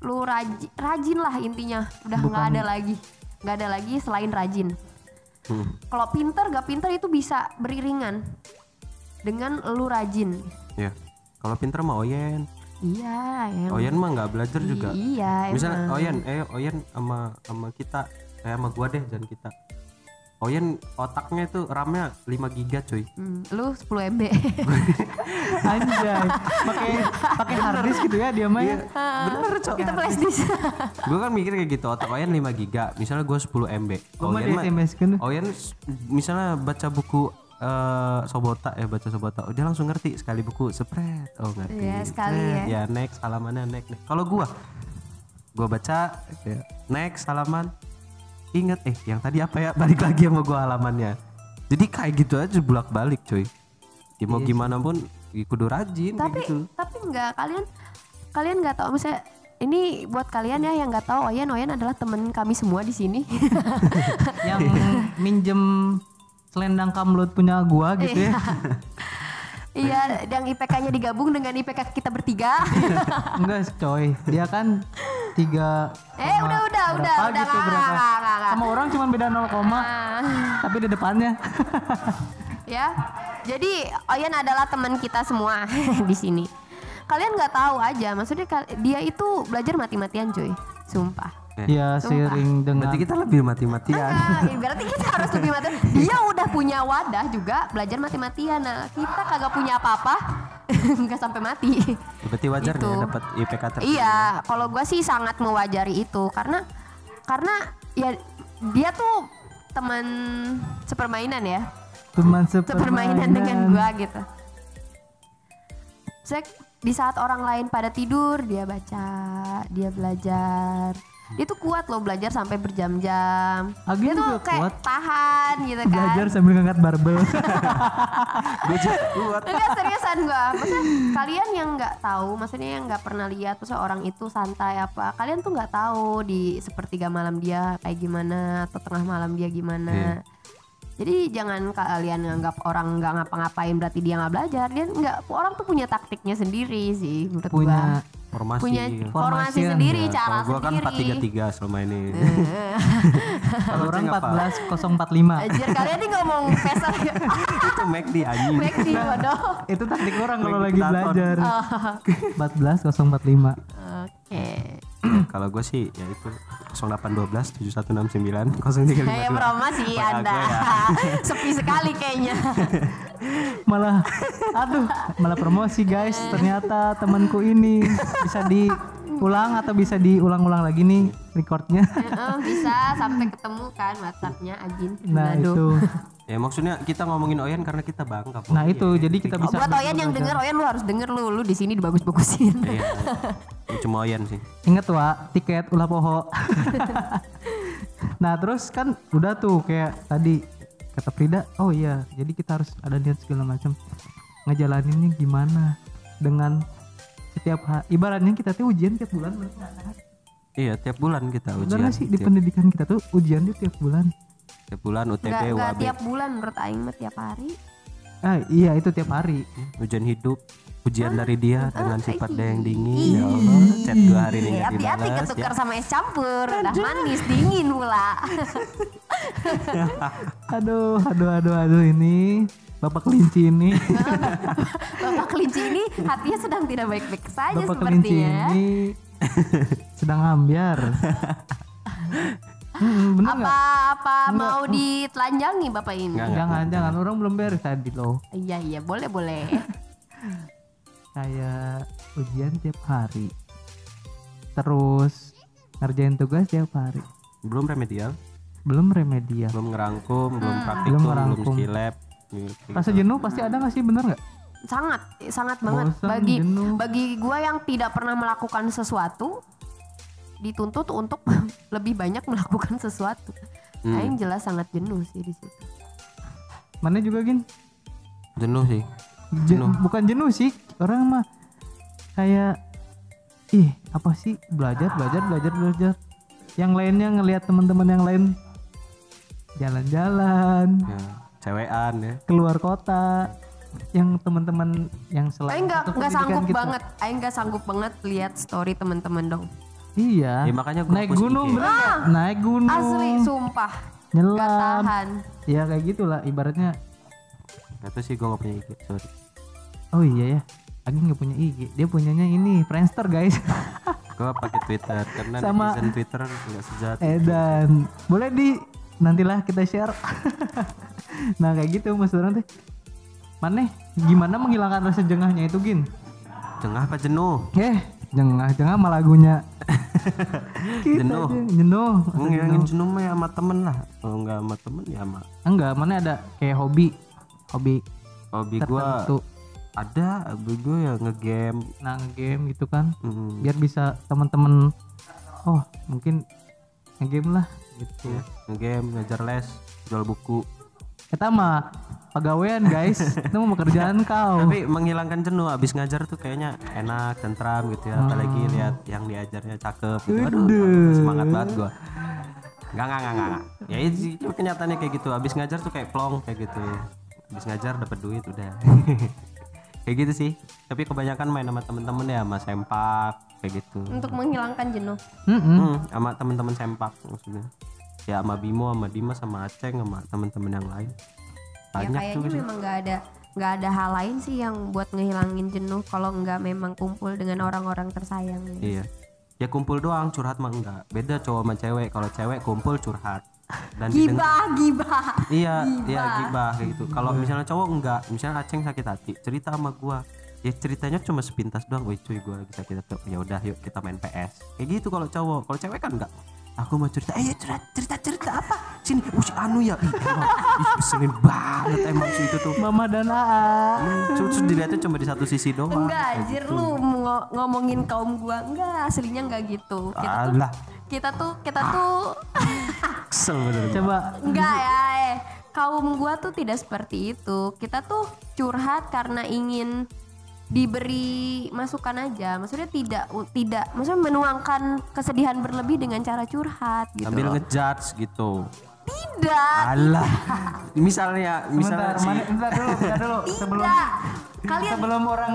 lu rajin rajin lah intinya udah nggak ada lagi nggak ada lagi selain rajin Hmm. kalau pinter gak pinter itu bisa beriringan dengan lu rajin Ya. Kalau pinter mah Oyen. iya ya Oyen mah nggak belajar juga. iya emang. Oyen, eh Oyen sama sama kita, eh sama gua deh jangan kita. Oyen otaknya itu RAM-nya 5 giga cuy. Hmm, lu 10 MB anjay. Pakai pakai harddisk gitu ya dia mah ya? Bener cok. kita flash disk. Gue kan mikir kayak gitu otak Oyen 5 giga. Misalnya gue 10 MB Gua mah Oyen mah SMS kan. Oyen s- misalnya baca buku eh Sobota ya baca Sobota. Oh, dia langsung ngerti sekali buku spread. Oh ngerti. Iya, sekali Spread. ya. ya next halamannya next. Next kalau gua gua baca kayak next halaman inget eh yang tadi apa ya? Balik lagi sama gua halamannya. Jadi kayak gitu aja bolak balik cuy. Ya, mau gimana pun ya kudu rajin tapi gitu. tapi nggak kalian kalian nggak tahu misalnya ini buat kalian ya yang nggak tahu Oyen Oyen adalah temen kami semua di sini. Yang minjem selendang kamlut punya gua gitu ya. Iya. Yang IPK-nya digabung dengan IPK kita bertiga. Enggak coy. Dia kan tiga eh koma udah udah udah udah gitu berapa nggak, nggak, nggak. sama orang cuma beda 0 koma Ah, tapi di depannya ya jadi Oyen adalah teman kita semua di sini kalian nggak tahu aja maksudnya dia itu belajar mati-matian cuy sumpah ya Sumpah. seiring dengan berarti kita lebih mati-matian Nah, berarti kita harus lebih mati. Dia udah punya wadah juga belajar mati-matian. Nah, kita kagak punya apa-apa, nggak sampai mati. berarti wajar Gitu. ya dapat IPK tertinggi Iya, kalau gue sih sangat mewajari itu karena karena ya dia tuh teman sepermainan ya, teman sepermainan dengan gua gitu. Cek di saat orang lain pada tidur dia baca, dia belajar. Dia tuh kuat loh belajar sampai berjam-jam. Agi dia tuh kayak kuat. tahan gitu kan. belajar sambil ngangkat barbel gue juga kuat Enggak seriusan gua. Maksudnya kalian yang nggak tahu, maksudnya yang nggak pernah lihat terus orang itu santai apa. Kalian tuh nggak tahu di sepertiga malam dia kayak gimana atau tengah malam dia gimana. Iya. Jadi jangan kalian nganggap orang nggak ngapa-ngapain berarti dia nggak belajar. Dia nggak orang tuh punya taktiknya sendiri sih menurut gua. punya formasi Punya formasi sendiri, Ya, cara kalau gua kan sendiri. 433 selama ini kalau orang Ceng apa? 14045 Anjir kalian nih ngomong peser itu McD anjing Mac di bodoh. itu taktik orang kalau Lagi belajar Oh. 14045 Oke. Kalau gue sih ya itu 0812 7169 0352 Kayak promo sih Pakai Anda. ya. Sepi sekali kayaknya. malah aduh malah promosi guys ternyata temanku ini bisa diulang atau bisa diulang-ulang lagi nih recordnya? Heeh, bisa sampai ketemu kan WhatsAppnya Ajin. nah Manado. itu. Ya maksudnya kita ngomongin Oyen karena kita bangga nah itu. Iya, jadi kita Oh, bisa buat Oyen yang denger, Oyen lu harus denger lu, lu di sini dibagus-bagusin. iya Ini cuma Oyen sih. Inget wa tiket ulah poho. Nah terus kan udah tuh kayak tadi kata Frida oh iya jadi kita harus ada niat segala macam. Ngejalaninnya gimana dengan setiap hari ibaratnya kita tuh ujian tiap bulan bener iya tiap bulan kita Bener ujian. nggak sih di tiap, pendidikan kita tuh ujian tuh tiap bulan? Tiap bulan UTB Enggak enggak UAB tiap bulan menurut aing mah tiap hari. ah iya itu tiap hari. Ujian hidup ujian dari dia dengan sifat dia yang dingin. Ya Allah chat dua hari ini nggak hati-hati ketukar ya. sama es campur, udah manis dingin pula. aduh aduh aduh aduh ini bapak kelinci ini Bapak kelinci ini hatinya sedang tidak baik-baik saja bapak kelinci sepertinya. ini sedang ambiar Hmm, bener Apa nggak apa mau ditelanjangi Bapak ini? Nggak, nggak. jangan jangan orang belum beres tadi loh Iya iya boleh boleh. kayak ujian tiap hari terus ngerjain tugas tiap hari belum remedial belum remedial belum ngerangkum belum praktikum Belum belum, ngerangkum. skill lab gitu. Rasa jenuh pasti ada nggak sih? Bener nggak? Sangat sangat banget. Bosan, bagi jenuh. bagi gue yang tidak pernah melakukan sesuatu dituntut untuk lebih banyak melakukan sesuatu. Hmm. Aing jelas sangat jenuh sih di situ. Mana juga gin? Jenuh sih. Je- bukan jenuh sih. Orang mah kayak ih apa sih? Belajar belajar belajar belajar. Yang lainnya ngelihat teman-teman yang lain jalan-jalan. Ya cewekan ya. Keluar kota yang teman-teman yang selain Aing nggak nggak pendidikan sanggup kita. banget. Aing nggak sanggup banget lihat story teman-teman dong. Iya. Ya, makanya gua naik gunung IG. bener. Nggak? naik gunung. Asli sumpah. Gak nyelam tahan. Ya kayak gitulah ibaratnya. Gak tau sih gue gak punya IG sorry. Oh iya ya. Agi nggak punya IG dia punyanya ini Friendster guys. Gue pakai Twitter karena Sama- netizen Twitter nggak sejati Eh dan boleh di nantilah kita share. nah kayak gitu mas orang teh. Maneh gimana menghilangkan rasa jengahnya itu gin? Jengah apa jenuh? Eh jengah jengah mah lagunya. Jenuh. jenuh. Ngilangin jenuh. mah ya sama temen lah. Kalau nggak sama temen ya sama Enggak mana ada kayak hobi hobi hobi tertentu. ada. Hobi gue ya ngegame. Nah game gitu kan biar bisa teman-teman oh mungkin game lah gitu. ngegame, ngajar les, jual buku. Kita mah pegawaian guys, itu mah pekerjaan kau. Tapi menghilangkan jenuh abis ngajar tuh kayaknya enak, tentram gitu ya. Apalagi lihat yang diajarnya cakep gitu. Aduh, Aduh. semangat banget gua. Enggak, enggak, enggak, enggak. Ya itu kenyataannya kayak gitu. Abis ngajar tuh kayak plong kayak gitu. Abis ngajar dapat duit udah. kayak gitu sih. Tapi kebanyakan main sama temen-temen ya, sama sempak kayak gitu. untuk menghilangkan jenuh Mm-mm. Hmm, sama temen-temen sempak maksudnya. Ya sama Bimo, sama Dimas, sama Aceng, sama temen-temen yang lain. ya Banyak kayaknya tuh sih. memang nggak ada nggak ada hal lain sih yang buat ngehilangin jenuh kalau nggak memang kumpul dengan orang-orang tersayang Iya. Ya kumpul doang, curhat mah enggak. Beda cowok sama cewek. Kalau cewek kumpul curhat. Dan dideng- gibah gibah Iya, iya gibah kayak gitu. Kalau misalnya cowok enggak, misalnya Aceng sakit hati, cerita sama gua. Ya ceritanya cuma sepintas doang. Wih cuy gua lagi sakit hati. Ya udah yuk kita main PS. Kayak gitu kalau cowok. Kalau cewek kan enggak. Aku mau cerita, eh cerita cerita cerita apa? Sini, si Anu ya, ih emang, banget emang sih itu tuh. Mama dan AA. Hmm, terus dilihatnya cuma di satu sisi doang. enggak anjir lu ngo- ngomongin kaum gua enggak aslinya enggak gitu kita tuh kita tuh kita tuh kesel bener. Coba enggak ya eh. kaum gua tuh tidak seperti itu kita tuh curhat karena ingin diberi masukan aja maksudnya tidak tidak maksudnya menuangkan kesedihan berlebih dengan cara curhat gitu Sambil ngejudge gitu. tidak Alah. Misalnya, misalnya sebentar, si mana, bentar dulu, bentar dulu. Sebelum tidak kalian sebelum orang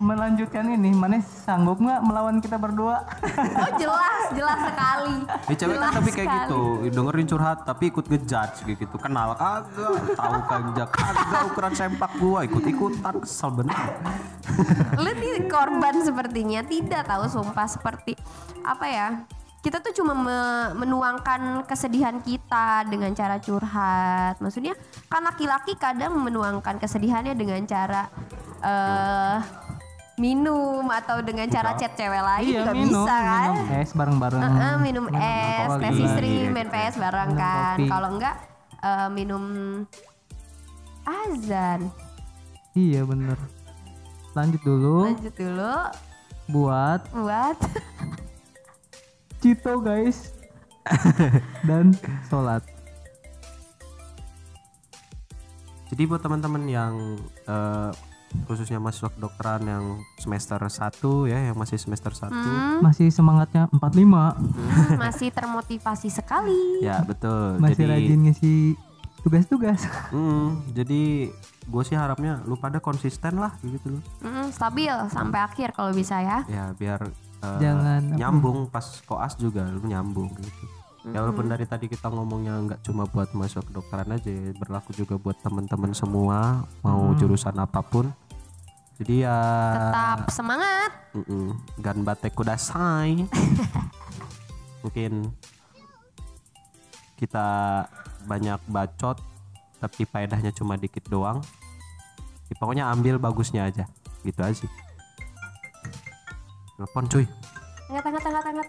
melanjutkan ini, mana sanggup nggak melawan kita berdua? oh jelas jelas sekali Ya cewek kan Jelas tapi kayak sekali. gitu, dengerin curhat tapi ikut ngejudge kayak gitu. Kenal kagak, tahu kagak, kagak ukuran sempak gua ikut-ikutan kesel bener. lu nih korban sepertinya tidak tahu sumpah seperti apa ya kita tuh cuma me- menuangkan kesedihan kita dengan cara curhat maksudnya kan laki-laki kadang menuangkan kesedihannya dengan cara eh minum atau dengan cara chat cewek lain juga bisa kan minum es bareng-bareng. Heeh, minum es, teh iya. istri, iya, main gitu. PS bareng Minum kan. Kalau enggak eh, minum azan. Iya bener. Lanjut dulu Lanjut dulu buat buat Cito guys dan sholat. Jadi buat teman-teman yang eh, khususnya mahasiswa kedokteran yang semester 1 ya, yang masih semester 1. Hmm, Masih semangatnya 45 hmm, masih termotivasi sekali. Ya, betul. masih jadi rajin ngisi tugas-tugas. Hmm, jadi gue sih harapnya lu pada konsisten lah gitu loh. Hmm, stabil sampai akhir kalau bisa ya. Ya biar eh, Jangan apa nyambung pas koas juga lu nyambung gitu. Ya walaupun dari tadi kita ngomongnya nggak cuma buat masuk kedokteran aja, ya, berlaku juga buat teman-teman semua mau jurusan apa pun. Jadi ya Tetap semangat. mm gan batek kudasai. Mungkin kita banyak bacot tapi faedahnya cuma dikit doang. Ya, pokoknya ambil bagusnya aja. Gitu aja sih. Telepon cuy. Angkat, angkat, angkat, angkat.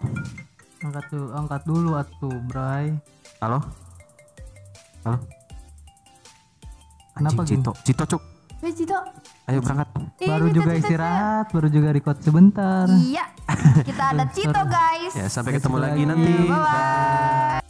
Angkat tuh, angkat dulu atuh, Bray. Halo? Halo? Kenapa, Anjing, Cito, Cito cuk. Eh, Cito. Ayo berangkat. Ih, Baru Cito, juga Cito, Cito. istirahat, baru juga record sebentar. Iya. Kita ada Cito, guys. Ya, sampai ketemu lagi nanti. lagi. Bye-bye.